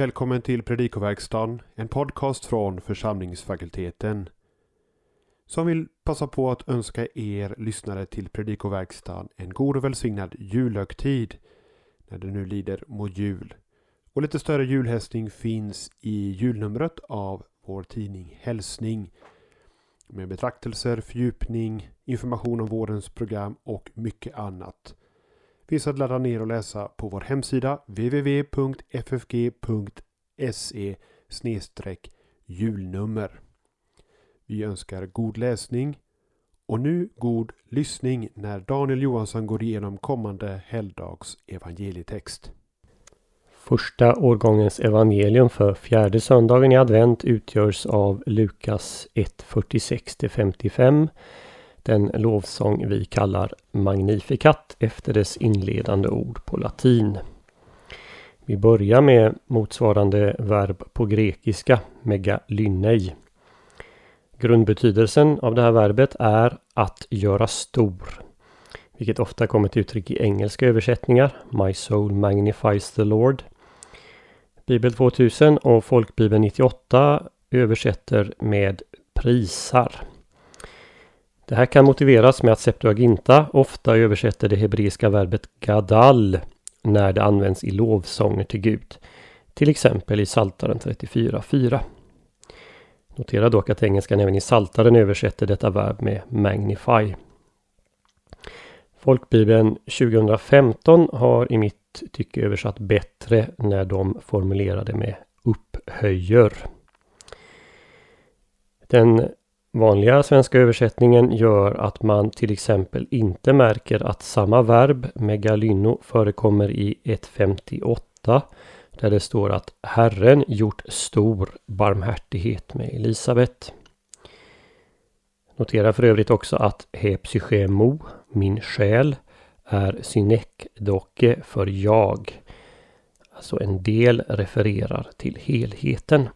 välkommen till Predikoverkstan, en podcast från församlingsfakulteten. Som vill passa på att önska er lyssnare till Predikoverkstan en god och välsignad julhögtid när det nu lider mot jul. Och lite större julhälsning finns i julnumret av vår tidning Hälsning med betraktelser, fördjupning, information om vårens program och mycket annat finns att ladda ner och läsa på vår hemsida www.ffg.se julnummer. Vi önskar god läsning och nu god lyssning när Daniel Johansson går igenom kommande helgdags evangelietext. Första årgångens evangelium för fjärde söndagen i advent utgörs av Lukas 1.46-55 den lovsång vi kallar Magnificat efter dess inledande ord på latin. Vi börjar med motsvarande verb på grekiska, megalynei. Grundbetydelsen av det här verbet är att göra stor. Vilket ofta kommer till uttryck i engelska översättningar. My soul magnifies the Lord. Bibel 2000 och Folkbibeln 98 översätter med prisar. Det här kan motiveras med att Septuaginta ofta översätter det hebreiska verbet gadal när det används i lovsånger till Gud. Till exempel i Saltaren 34.4. Notera dock att engelskan även i Saltaren översätter detta verb med magnify. Folkbibeln 2015 har i mitt tycke översatt bättre när de formulerade med upphöjer. Den Vanliga svenska översättningen gör att man till exempel inte märker att samma verb, megalyno, förekommer i 1.58 där det står att Herren gjort stor barmhärtighet med Elisabet. Notera för övrigt också att he psychemo, min själ, är synekdoke för jag. Alltså en del refererar till helheten.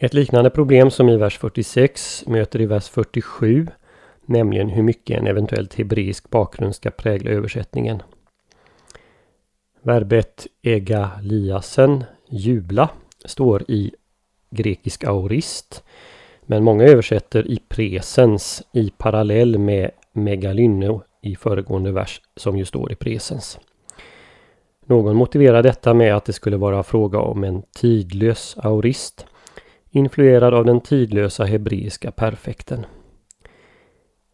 Ett liknande problem som i vers 46 möter i vers 47, nämligen hur mycket en eventuellt hebreisk bakgrund ska prägla översättningen. Verbet egaliasen, jubla, står i grekisk aorist. Men många översätter i presens i parallell med megalyno i föregående vers som ju står i presens. Någon motiverar detta med att det skulle vara fråga om en tidlös aorist influerad av den tidlösa hebreiska perfekten.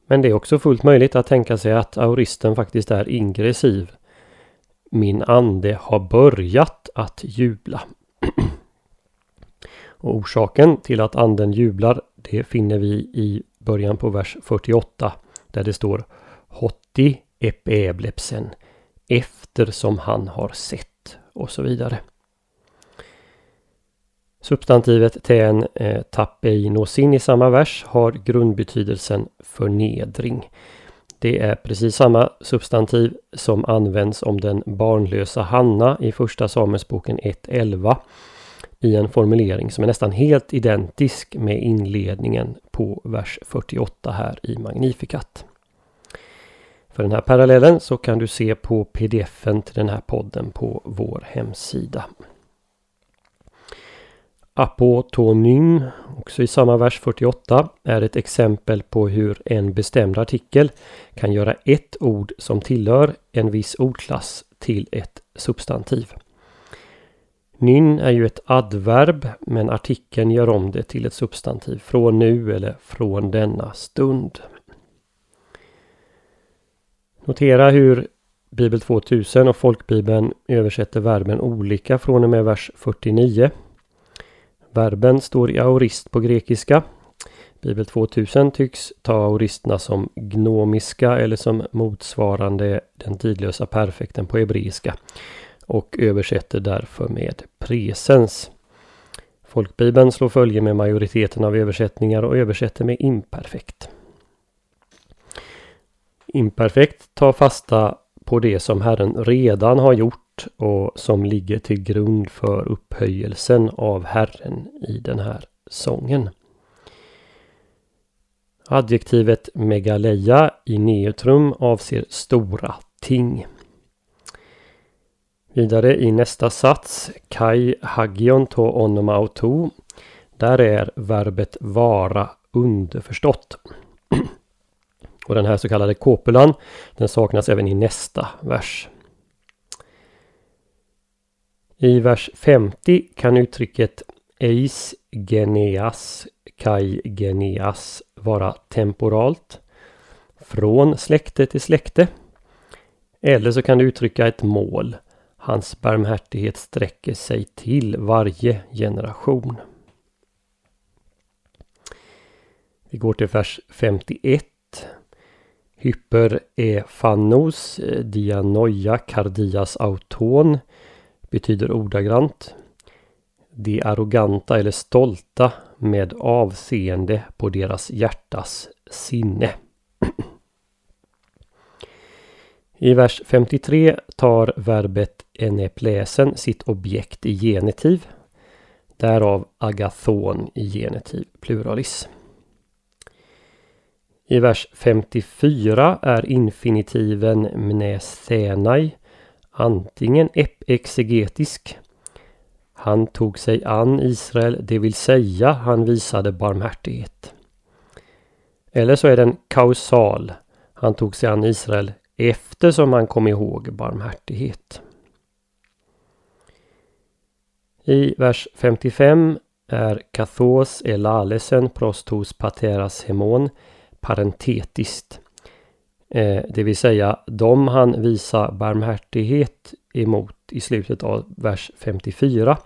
Men det är också fullt möjligt att tänka sig att auristen faktiskt är ingressiv. Min ande har börjat att jubla. Och orsaken till att anden jublar det finner vi i början på vers 48 där det står Hotti epeblepsen eftersom han har sett och så vidare. Substantivet ten eh, tapeinosin i samma vers har grundbetydelsen förnedring. Det är precis samma substantiv som används om den barnlösa Hanna i Första Samuelsboken 1.11 i en formulering som är nästan helt identisk med inledningen på vers 48 här i Magnificat. För den här parallellen så kan du se på pdfen till den här podden på vår hemsida. Apotonym, också i samma vers 48, är ett exempel på hur en bestämd artikel kan göra ett ord som tillhör en viss ordklass till ett substantiv. Nyn är ju ett adverb men artikeln gör om det till ett substantiv från nu eller från denna stund. Notera hur Bibel 2000 och Folkbibeln översätter verben olika från och med vers 49 Verben står i aorist på grekiska. Bibel 2000 tycks ta aoristerna som gnomiska eller som motsvarande den tidlösa perfekten på hebreiska och översätter därför med presens. Folkbibeln slår följe med majoriteten av översättningar och översätter med imperfekt. Imperfekt tar fasta på det som Herren redan har gjort och som ligger till grund för upphöjelsen av Herren i den här sången. Adjektivet megaleia i neutrum avser stora ting. Vidare i nästa sats, Kai hagion to onomauto. Där är verbet vara underförstått. Och den här så kallade kopulan, den saknas även i nästa vers. I vers 50 kan uttrycket eis geneas kai geneas vara temporalt. Från släkte till släkte. Eller så kan det uttrycka ett mål. Hans barmhärtighet sträcker sig till varje generation. Vi går till vers 51. Hyper efanos eh, dianoia cardias auton betyder ordagrant de arroganta eller stolta med avseende på deras hjärtas sinne. I vers 53 tar verbet enepläsen sitt objekt i genitiv. Därav agathon i genitiv pluralis. I vers 54 är infinitiven mnesenai antingen exegetisk han tog sig an Israel, det vill säga han visade barmhärtighet. Eller så är den kausal. Han tog sig an Israel eftersom han kom ihåg barmhärtighet. I vers 55 är kathos elalesen prostos pateras hemon parentetiskt. Eh, det vill säga de han visar barmhärtighet emot i slutet av vers 54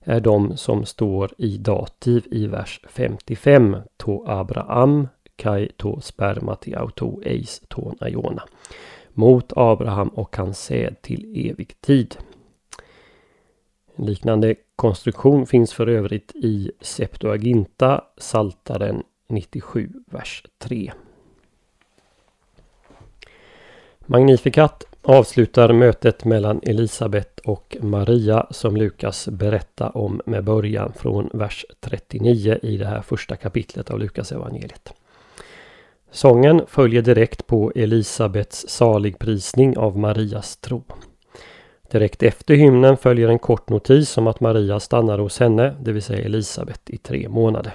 är de som står i dativ i vers 55. To Abraham, kai to sperma till auto eis ton aiona. Mot Abraham och hans säd till evig tid. En liknande konstruktion finns för övrigt i Septuaginta, Saltaren 97, vers 3. Magnificat avslutar mötet mellan Elisabet och Maria som Lukas berättar om med början från vers 39 i det här första kapitlet av Lukas evangeliet. Sången följer direkt på Elisabets saligprisning av Marias tro. Direkt efter hymnen följer en kort notis om att Maria stannade hos henne, det vill säga Elisabet, i tre månader.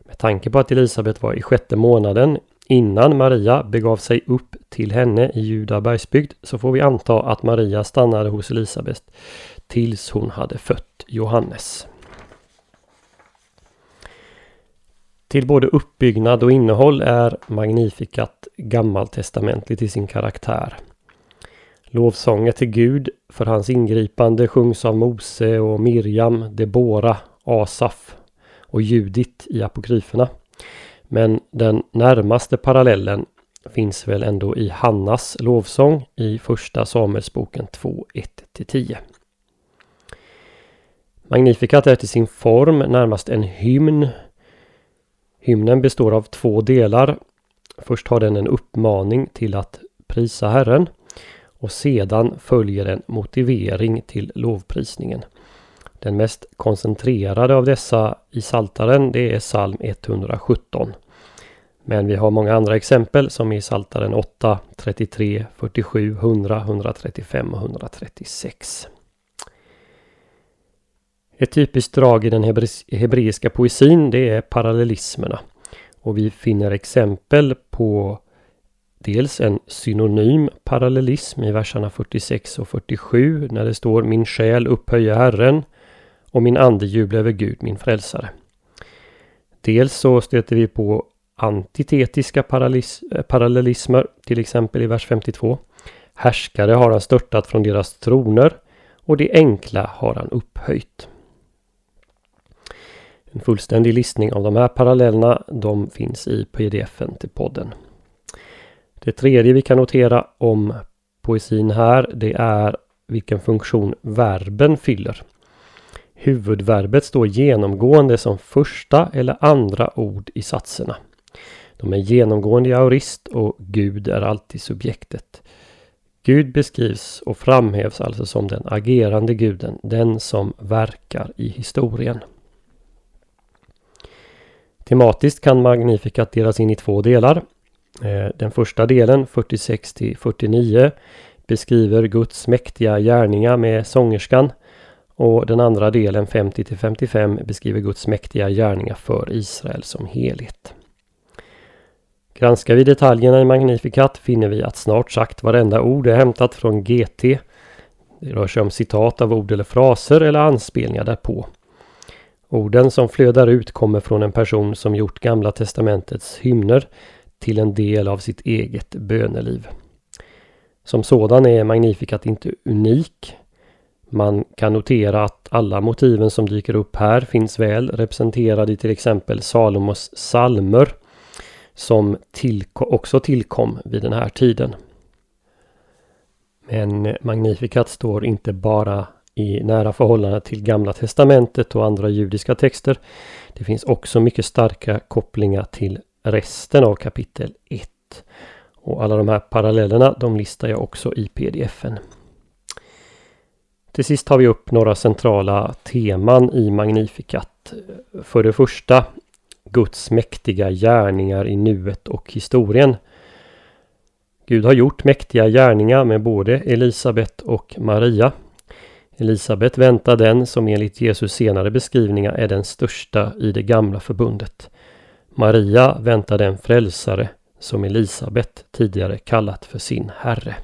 Med tanke på att Elisabet var i sjätte månaden Innan Maria begav sig upp till henne i Juda bergsbygd så får vi anta att Maria stannade hos Elisabet tills hon hade fött Johannes. Till både uppbyggnad och innehåll är Magnificat gammaltestamentlig i sin karaktär. Lovsånger till Gud för hans ingripande sjungs av Mose och Miriam, Debora, Asaf och Judit i apokryferna. Men den närmaste parallellen finns väl ändå i Hannas lovsång i första Samuelsboken 2, 1-10. Magnificat är till sin form närmast en hymn. Hymnen består av två delar. Först har den en uppmaning till att prisa Herren och sedan följer en motivering till lovprisningen. Den mest koncentrerade av dessa i Saltaren det är psalm 117. Men vi har många andra exempel som i Saltaren 8, 33, 47, 100, 135 och 136. Ett typiskt drag i den hebreiska poesin det är parallellismerna. Och vi finner exempel på dels en synonym parallellism i verserna 46 och 47 när det står Min själ upphöjer Herren och min ande jublar över Gud, min frälsare. Dels så stöter vi på antitetiska parallellismer, till exempel i vers 52. Härskare har han störtat från deras troner och det enkla har han upphöjt. En fullständig listning av de här parallellerna de finns i pdfen till podden. Det tredje vi kan notera om poesin här det är vilken funktion verben fyller. Huvudverbet står genomgående som första eller andra ord i satserna. De är genomgående i aorist och Gud är alltid subjektet. Gud beskrivs och framhävs alltså som den agerande guden, den som verkar i historien. Tematiskt kan Magnificat delas in i två delar. Eh, den första delen, 46 49, beskriver Guds mäktiga gärningar med sångerskan och den andra delen 50 till 55 beskriver Guds mäktiga gärningar för Israel som helhet. Granskar vi detaljerna i Magnificat finner vi att snart sagt varenda ord är hämtat från GT. Det rör sig om citat av ord eller fraser eller anspelningar därpå. Orden som flödar ut kommer från en person som gjort Gamla Testamentets hymner till en del av sitt eget böneliv. Som sådan är Magnificat inte unik. Man kan notera att alla motiven som dyker upp här finns väl representerade i till exempel Salomos salmer som tillko också tillkom vid den här tiden. Men Magnificat står inte bara i nära förhållande till Gamla Testamentet och andra judiska texter. Det finns också mycket starka kopplingar till resten av kapitel 1. Och alla de här parallellerna de listar jag också i pdfen. Till sist tar vi upp några centrala teman i Magnificat. För det första Guds mäktiga gärningar i nuet och historien. Gud har gjort mäktiga gärningar med både Elisabet och Maria. Elisabet väntar den som enligt Jesus senare beskrivningar är den största i det gamla förbundet. Maria väntar den frälsare som Elisabet tidigare kallat för sin Herre.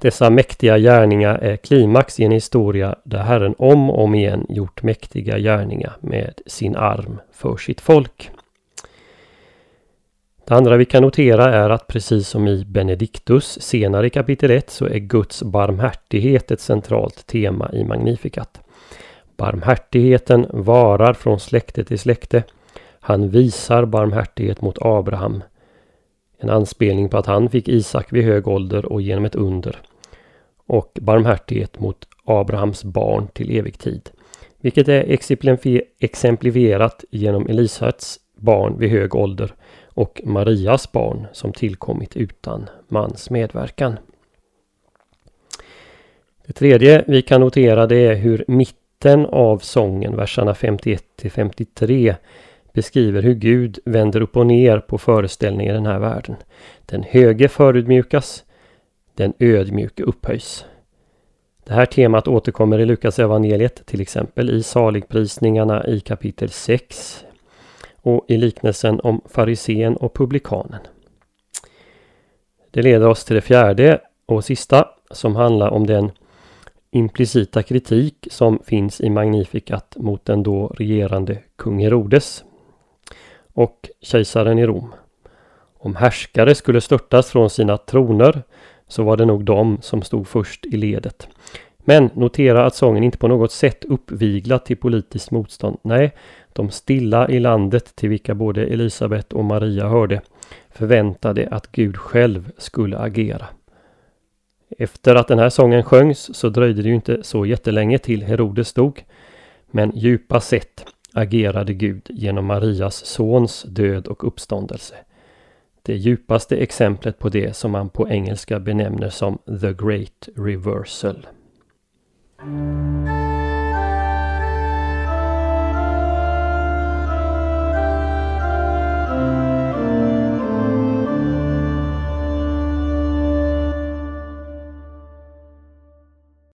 Dessa mäktiga gärningar är klimax i en historia där Herren om och om igen gjort mäktiga gärningar med sin arm för sitt folk. Det andra vi kan notera är att precis som i Benediktus senare i kapitel 1 så är Guds barmhärtighet ett centralt tema i Magnificat. Barmhärtigheten varar från släkte till släkte. Han visar barmhärtighet mot Abraham. En anspelning på att han fick Isak vid hög ålder och genom ett under. Och barmhärtighet mot Abrahams barn till evig tid. Vilket är exemplifierat genom Elisabets barn vid hög ålder och Marias barn som tillkommit utan mans medverkan. Det tredje vi kan notera det är hur mitten av sången, verserna 51 till 53, beskriver hur Gud vänder upp och ner på föreställningen i den här världen. Den höge förutmjukas, den ödmjuke upphöjs. Det här temat återkommer i Lukas evangeliet till exempel i saligprisningarna i kapitel 6 och i liknelsen om farisén och publikanen. Det leder oss till det fjärde och sista som handlar om den implicita kritik som finns i Magnificat mot den då regerande kung Herodes och kejsaren i Rom. Om härskare skulle störtas från sina troner så var det nog de som stod först i ledet. Men notera att sången inte på något sätt uppviglat till politiskt motstånd. Nej, de stilla i landet till vilka både Elisabet och Maria hörde förväntade att Gud själv skulle agera. Efter att den här sången sjöngs så dröjde det ju inte så jättelänge till Herodes dog. Men djupa sett agerade Gud genom Marias sons död och uppståndelse. Det djupaste exemplet på det som man på engelska benämner som “the great reversal”.